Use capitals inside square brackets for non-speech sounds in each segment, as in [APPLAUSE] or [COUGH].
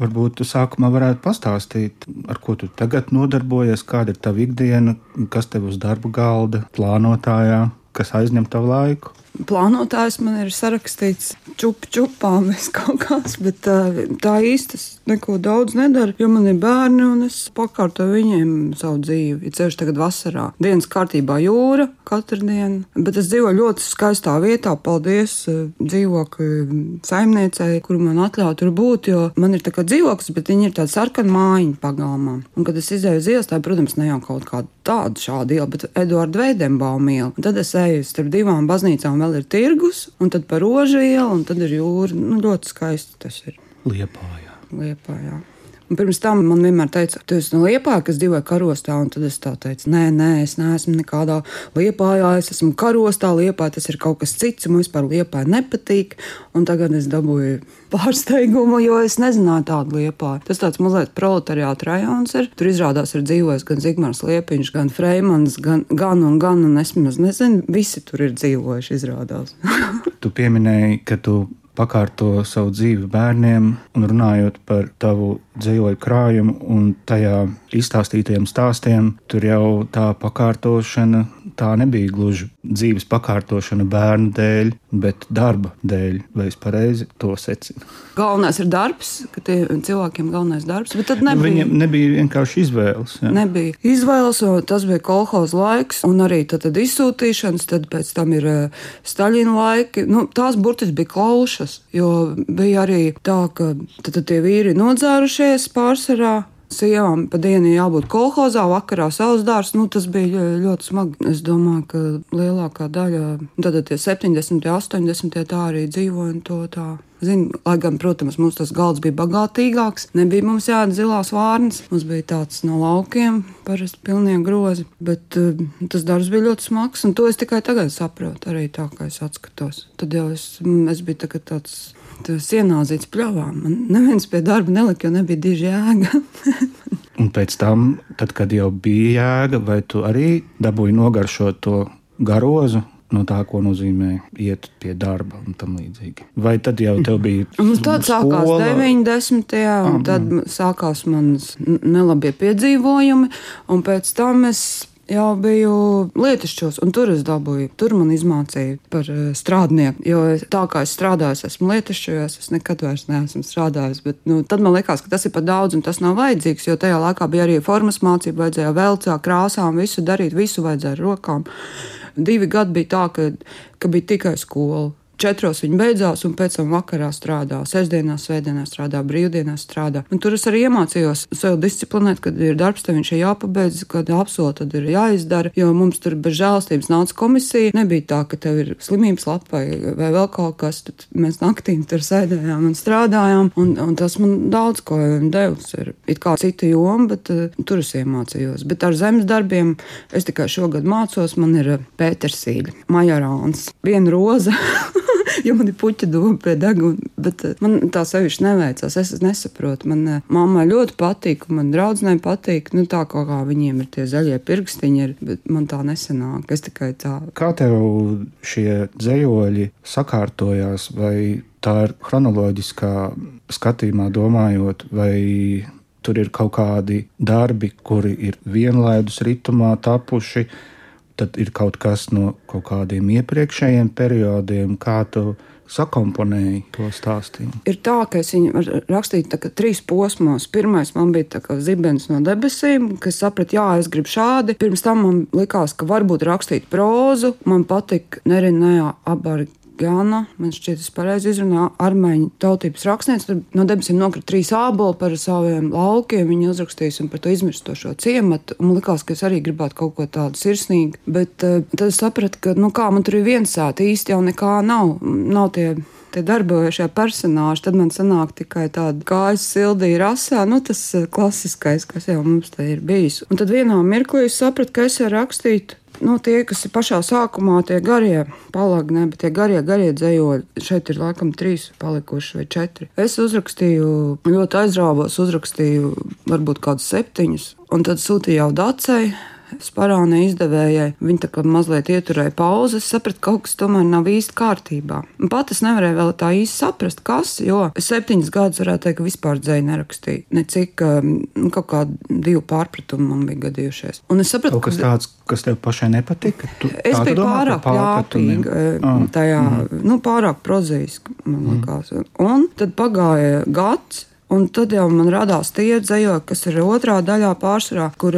Varbūt tu sākumā varētu pastāstīt, ar ko tu tagad nodarbojies, kāda ir tava ikdiena, kas tev uz darba galda, plānotājā, kas aizņem tavu laiku plānotājs man ir sarakstīts čup čupām vai kaut kāds, bet tā, tā īsti neko daudz nedaru, jo man ir bērni un es pakārtoju viņiem savu dzīvi. Ir ceļš tagad vasarā. Dienas kārtībā jūra katru dienu, bet es dzīvoju ļoti skaistā vietā. Paldies dzīvokļu saimniecei, kur man atļauj tur būt, jo man ir tā kā dzīvoklis, bet viņi ir tādi sarkani mājiņu pagalmā. Un kad es izēju uz ielas, tā, protams, ne jau kaut kāda tāda šāda iela, bet Eduarda Veidenbauma iela. Tad es eju starp divām baznīcām vēl ir tirgus, un tad par rožu ielu, un tad ir jūra. Nu, ļoti skaisti tas ir. Liepājā. Liepājā. Un pirms tam man vienmēr teica, tu esi no Liepājas, kas dzīvo karostā. Un tad es tā teicu, nē, nē, es neesmu nekādā Liepājā, es esmu karostā. Liepājā tas ir kaut kas cits, man vispār Liepājā nepatīk. Un tagad es dabūju pārsteigumu, jo es nezināju tādu Liepāju. Tas tāds mazliet proletariāta rajons ir. Tur izrādās ir dzīvojis gan Zigmārs Liepiņš, gan Freimans, gan, gan un gan, un es maz nezinu, visi tur ir dzīvojuši, izrādās. [LAUGHS] tu pieminēji, ka tu pakārto savu dzīvi bērniem, un runājot par tavu dzīvoju krājumu un tajā izstāstītajiem stāstiem, tur jau tā pakārtošana tā nebija gluži dzīves pakārtošana bērnu dēļ, bet darba dēļ. Vai es pareizi to secinu? Galvenais ir darbs, ka cilvēkiem galvenais darbs, bet tad nebija. Viņiem nebija vienkārši izvēles. Jā. Nebija izvēles, tas bija kolhoz laiks, un arī tad, tad izsūtīšanas, tad pēc tam ir uh, Staļina laiki. Nu, tās burtiski bija klaušas, jo bija arī tā, ka tad, tad tie vīri nodzērušies pārsvarā sievām pa dienu jābūt kolhozā, vakarā savs dārsts. Nu, tas bija ļoti smagi. Es domāju, ka lielākā daļa, tad tie 70, 80 tā arī dzīvoja un to tā. Zinu, lai gan, protams, mums tas galds bija bagātīgāks, nebija mums jāiet zilās vārnas. Mums bija tāds no laukiem, parasti pilnie grozi, bet uh, tas darbs bija ļoti smags, un to es tikai tagad saprotu, arī tā kā es atskatos. Tad jau es, es biju tāds ienāzīts pļāvām. Man neviens pie darba nelika, jo nebija diži jēga. [LAUGHS] Un pēc tam, tad, kad jau bija jēga, vai tu arī dabūji nogaršot to garozu, no tā, ko nozīmē iet pie darba un tam līdzīgi. Vai tad jau tev bija? Mums tad sākās 90. un ah, tad sākās manas nelabie piedzīvojumi, un pēc tam es jau biju lietišķos, un tur es dabūju. Tur man izmācīja par uh, strādnieku. Jo tā kā es strādāju, esmu lietišķojos, es nekad vairs neesmu strādājis. Bet, nu, tad man liekas, ka tas ir par daudz, un tas nav vajadzīgs. Jo tajā laikā bija arī formas mācība, vajadzēja velcā, krāsām, visu darīt, visu vajadzēja ar rokām. Divi gadi bija tā, ka, ka bija tikai skola. Četros viņi beidzās, un pēc tam vakarā strādā. Sestdienās, svētdienās strādā, brīvdienās strādā. Un tur es arī iemācījos sev disciplinēt, kad ir darbs, tad viņš ir jāpabeidz, kad apsolu, tad ir jāizdara. Jo mums tur bez žēlastības nāca komisija. Nebija tā, ka tev ir slimības lapa vai, vēl kaut kas. Tad mēs naktī tur sēdējām un strādājām. Un, un tas man daudz ko devis. Ir it kā cita joma, bet uh, tur es iemācījos. Bet ar zemes darbiem es tikai šogad mācos. Man ir Pētersīļa, Majorāns, viena roza. [LAUGHS] jo man ir puķa doma pie deguna. Bet eh, man tā sevišķi neveicās. Es nesaprotu. Man eh, mammai ļoti patīk, un man draudzenei patīk. Nu, tā kā viņiem ir tie zaļie pirkstiņi, ir, bet man tā nesanāk. Es tikai tā. Kā tev šie dzējoļi sakārtojās? Vai tā ir chronoloģiskā skatījumā domājot, vai tur ir kaut kādi darbi, kuri ir vienlaidus ritmā tapuši, tad ir kaut kas no kaut kādiem iepriekšējiem periodiem, kā tu sakomponēji to stāstījumu? Ir tā, ka es viņu rakstīju tā, trīs posmos. Pirmais man bija zibens no debesīm, kas saprata, jā, es gribu šādi. Pirms tam man likās, ka varbūt rakstīt prózu. Man patika Nerinējā abargi Gana, man šķiet, tas pareizi izrunā, armēņu tautības rakstnieks. Tur no debesīm nokrita trīs āboli par saviem laukiem. Viņa uzrakstījis un par to izmirstošo ciematu. Man likās, ka es arī gribētu kaut ko tādu sirsnīgu. Bet uh, tad es sapratu, ka, nu kā man tur ir viens sēta, īsti jau nekā nav. Nav tie tie darbojošie personāļi, tad man sanāk tikai tāda kājas sildīja rasā, nu tas eh, klasiskais, kas jau mums te ir bijis. Un tad vienā mirklī es sapratu, ka es varu rakstīt nu, tie, kas ir pašā sākumā, tie garie palagi, ne, bet tie garie, garie dzējoļi, šeit ir laikam trīs palikuši vai četri. Es uzrakstīju, ļoti aizrāvos, uzrakstīju varbūt kādus septiņus, un tad sūtīju jau Dacei. Sparāne izdevējai. Viņa tā kā mazliet ieturēja pauzi, es sapratu, ka kaut kas tomēr nav īsti kārtībā. Un pat es nevarēju vēl tā īsti saprast, kas, jo es septiņus gadus varētu teikt, ka vispār dzēju nerakstīju. Ne cik um, nu, kaut kādi divi pārpratumi man bija gadījušies. Un es sapratu, kaut kas ka, tāds, kas tev pašai nepatika. Tu, es biju domā, pārāk ļāpīga ah, tajā, mm. nu, pārāk prozaiski, man mm. likās. Un tad pagāja gads. Un tad jau man radās tie dzējoļi, kas ir otrā daļā pārsvarā, kur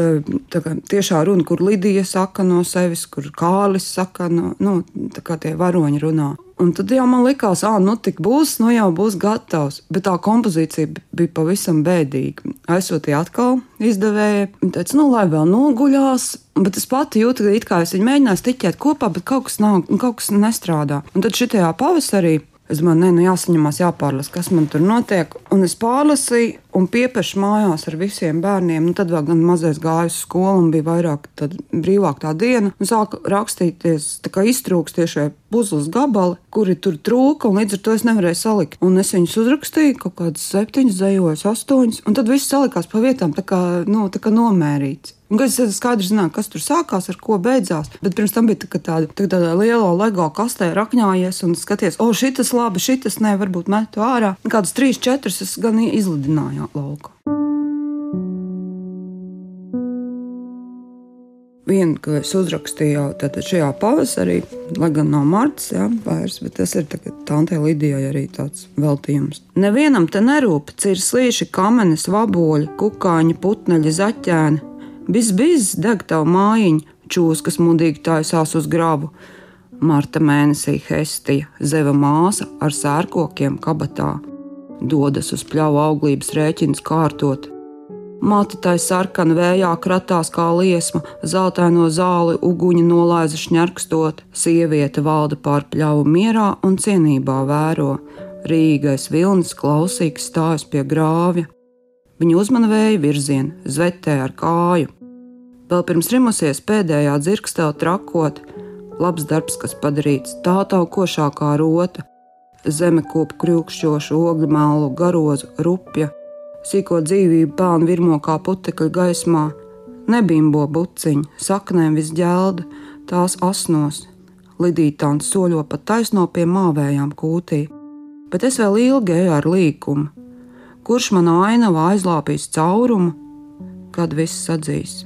kā, tiešā runa, kur Lidija saka no sevis, kur Kārlis saka, no, nu, tā kā tie varoņi runā. Un tad jau man likās, ah, nu tik būs, nu jau būs gatavs. Bet tā kompozīcija bija pavisam bēdīga. Aizsūtīja atkal izdevēja. Viņa teica, nu lai vēl noguļās. Bet es pati jūtu, ka it kā es viņu mēģināju stiķēt kopā, bet kaut kas nav, kaut kas nestrādā. Un tad šitajā pavasarī Es domāju, nē, nu jāsaņemās, jāpārlasa, kas man tur notiek. Un es pārlasīju, un piepeši mājās ar visiem bērniem. Nu, tad vēl gan mazais gāja uz skolu, un bija vairāk brīvāk tā diena. Un sāka rakstīties, kā iztrūks tiešie puzles gabali, kuri tur trūka, un līdz ar to es nevarēju salikt. Un es viņus uzrakstīju, kaut kādas septiņas, zejojos astoņas, un tad viss salikās pa vietām, tā kā, nu, tā kā nomērīts. Un es skaidri zināju, kas tur sākās, ar ko beidzās. Bet pirms tam bija tā tāda, tā tāda liela LEGO kastē rakņājies un skaties, o, šis labi, šis ne, varbūt metu ārā. Kādas trīs, četras es gan izlidināju lauku. vienu, ko es uzrakstīju šajā pavasarī, lai gan nav marts, jā, vairs, bet tas ir Tantē Lidijai arī tāds veltījums. Nevienam te nerūp, ir slīši, kamenes, vaboļi, kukaiņi, putneļi, zaķēni. Biz, biz, deg tavu mājiņu, čūs, kas mudīgi taisās uz grabu. Marta mēnesī Hestija, zeva māsa ar sērkokiem kabatā, dodas uz pļauju auglības rēķinus kārtot, Mati tai sarkana vējā kratās kā liesma, zeltaino zāli uguņa nolaiza šņarkstot, sieviete valda pār pļauju mierā un cienībā vēro. Rīgais vilnis klausīgs stājas pie grāvja. Viņa uzmana vēja virzienu, zvetē ar kāju. Vēl pirms rimusies pēdējā dzirkstēl trakot, labs darbs, kas padarīts tā taukošākā rota, zeme kopu krūkšķošu ogļu mēlu garozu rupja. Sīko dzīvību pelna virmo kā putekļa gaismā, nebimbo buciņu, saknēm visģelda, tās asnos, lidītāns soļo pat taisno pie māvējām kūtī, bet es vēl ilgi eju ar līkumu, kurš man ainavā aizlāpīs caurumu, kad viss sadzīs.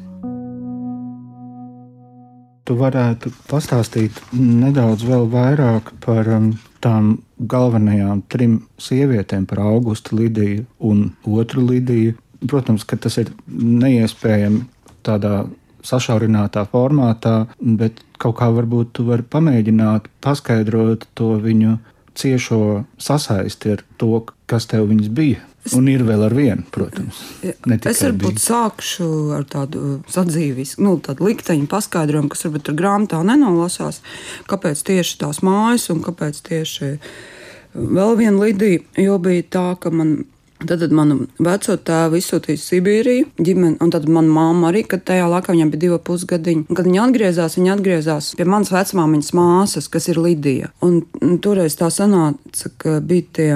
Tu varētu pastāstīt nedaudz vairāk par um, tām galvenajām trim sievietēm, par Augustu Lidiju un otru Lidiju. Protams, ka tas ir neiespējami tādā sašaurinātā formātā, bet kaut kā varbūt tu vari pamēģināt paskaidrot to viņu ciešo sasaisti ar to, kas tev viņas bija. Un ir vēl ar vienu, protams. Es varbūt bija. sākšu ar tādu sadzīvisku, nu, tādu likteņu paskaidrojumu, kas varbūt tur grāmatā nenolasās, kāpēc tieši tās mājas un kāpēc tieši vēl viena lidija, jo bija tā, ka man Tad, tad manu veco tēvu izsūtīja Sibīriju, ģimeni, un tad mana mamma arī, kad tajā laikā viņam bija divi pusgadiņi. Kad viņa atgriezās, viņa atgriezās pie manas vecmāmiņas māsas, kas ir Lidija. Un, un toreiz tā sanāca, ka bija tie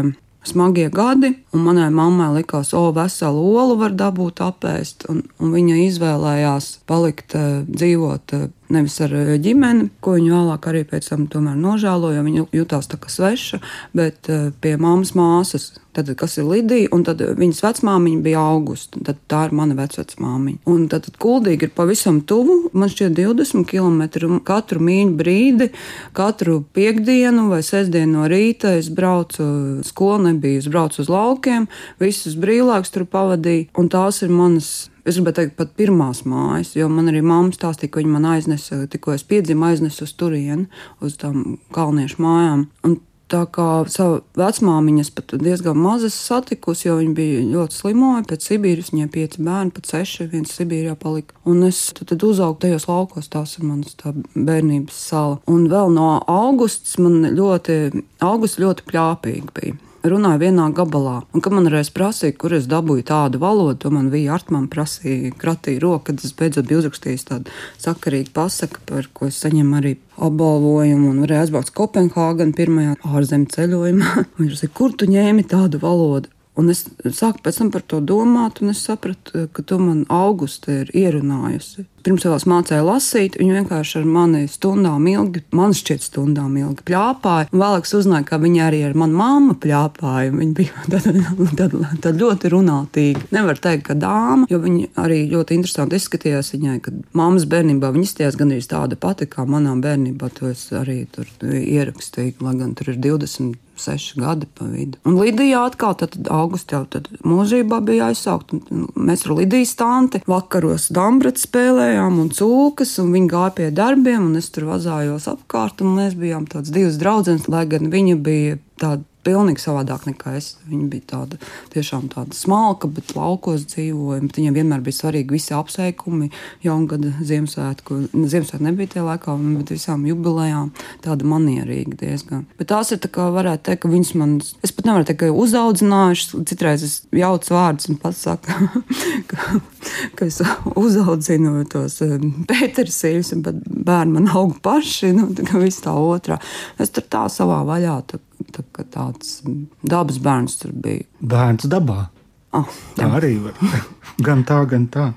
smagie gadi, un manai mammai likās, o, veselu olu var dabūt apēst, un, un viņa izvēlējās palikt uh, dzīvot uh, nevis ar eh, ģimeni, ko viņa vēlāk arī pēc tam nožēloja, jo viņa jutās tā kā sveša, bet pie mammas māsas. Tad, kas ir Lidija, un tad viņas vecmāmiņa bija augusta. Tad tā ir mana vecmāmiņa. Un tad, tad kuldīgi ir pavisam tuvu. Man šķiet, 20 km katru mīļu brīdi, katru piekdienu vai sestdienu no rīta es braucu, skola nebija, es braucu uz laukiem, visus brīvlaikus tur pavadīju, un tās ir manas Es gribēju teikt, pat pirmās mājas, jo man arī mamma stāstīja, ka viņa man aiznesa, tikko es piedzimu, aiznesa uz turieni, uz tām kalniešu mājām. Un Tā kā savu vecmāmiņas pat diezgan mazas satikusi, jo viņa bija ļoti slimoja. Pēc Sibīras viņai pieci bērni, pat seši, viens Sibīrijā palika. Un es tad, tad uzaugu tajos laukos, tās ir manas bērnības sala. Un vēl no augusts man ļoti, augusts ļoti pļāpīgi bija runāja vienā gabalā. Un, kad man reiz prasīja, kur es dabūju tādu valodu, to man bija Artmāna prasīja, kratīja roku, kad es beidzot biju uzrakstījis tādu sakarīgu pasaku, par ko es saņemu arī apbalvojumu un varēju aizbraukt uz Kopenhāgenu pirmajā ārzemju ceļojumā. [LAUGHS] Viņš teica, kur tu ņēmi tādu valodu? Un es sāku pēc tam par to domāt, un es sapratu, ka to man augusta ir ierunājusi. Pirms vēl mācīja lasīt, viņa vienkārši ar mani stundām ilgi, man šķiet, stundām ilgi pļāpāja. Vēlāk uzzināja, ka viņa arī ar manu mammu pļāpāja. Viņa bija [LAUGHS] tāda, tāda, tāda ļoti runātīga. Nevar teikt, ka dāma, jo viņa arī ļoti interesanti izskatījās viņai, kad mammas bērnībā viņa izskatījās gan arī tāda pati kā manā bērnībā. To es arī tur ierakstīju, lai gan tur ir 20 seši gadi pa vidu. Un Lidija atkal, tad augustā jau tad mūžībā bija aizsaukt. Mēs ar Lidijas tanti vakaros dambrats spēlējām un cūkas, un viņa gāja pie darbiem, un es tur vazājos apkārt, un mēs bijām tāds divas draudzenes, lai gan viņa bija tāda pilnīgi savādāk nekā es. Viņa bija tāda tiešām tāda smalka, bet laukos dzīvoja. Bet viņam vienmēr bija svarīgi visi apsveikumi, jaungada Ziemassvētku. Ziemassvētku nebija tajā laikā, bet visām jubilejām tāda manierīga diezgan. Bet tās ir tā kā varētu teikt, ka viņas man, es pat nevaru teikt, ka uzaudzinājušas. Citreiz es jaucu vārdus un pats saku, [LAUGHS] ka, ka es uzaudzinu tos um, pētersīļus, bet bērni man aug paši, nu, tā kā viss tā otrā. Es tur tā savā vaļā. Tā, tāds dabas bērns tur bija. Bērns dabā. Oh, tā arī var. [LAUGHS] gan tā, gan tā.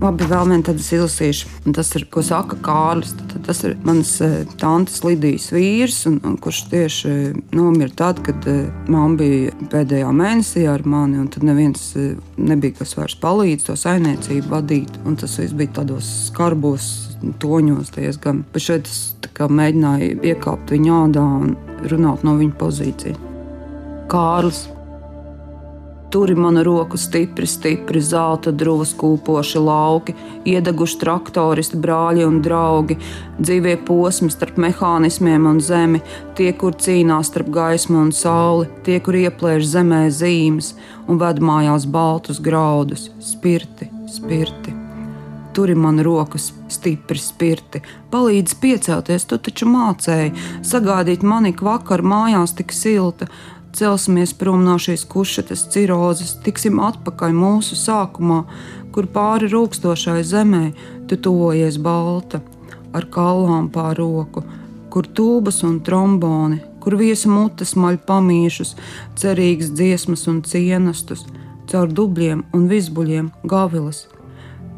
Labi, vēl viena tāda izlasīšu. Tas ir, ko saka Kārlis. Tad, tas ir mans eh, tantes Lidijas vīrs, un, un kurš tieši nomira tad, kad eh, mamma bija pēdējā mēnesī ar mani, tad neviens eh, nebija, kas vairs palīdz to saimniecību vadīt. Un tas viss bija tādos skarbos toņos diezgan. Bet šeit es mēģināju iekāpt viņa ādā un runāt no viņa pozīcijas. Kārlis. Turi manu roku stipri, stipri, zelta drūvas kūpoši lauki, iedeguši traktoristi, brāļi un draugi, dzīvie posmi starp mehānismiem un zemi, tie, kur cīnās starp gaismu un sauli, tie, kur ieplēš zemē zīmes un ved mājās baltus graudus, spirti, spirti. Turi man rokas stipri spirti, palīdz piecelties, tu taču mācēji, sagādīt mani vakar mājās tik silta. Celsimies prom no šīs kušetes cirozes, tiksim atpakaļ mūsu sākumā, kur pāri rūkstošai zemē tu tuvojies balta, ar kalām pār roku, kur tūbas un tromboni, kur viesa mutes maļ pamīšus, cerīgas dziesmas un cienastus, caur dubļiem un visbuļiem gavilas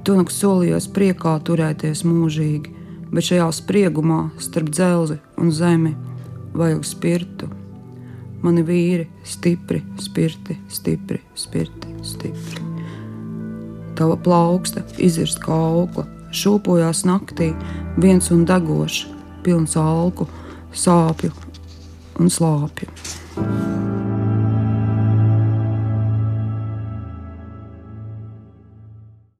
Tunaks solījās priekā turēties mūžīgi, bet šajā spriegumā starp dzelzi un zemi vajag spirtu. Mani vīri stipri, spirti, stipri, spirti, stipri. Tava plauksta izirst kā aukla, šūpojās naktī, viens un degošs, pilns alku, sāpju un slāpju.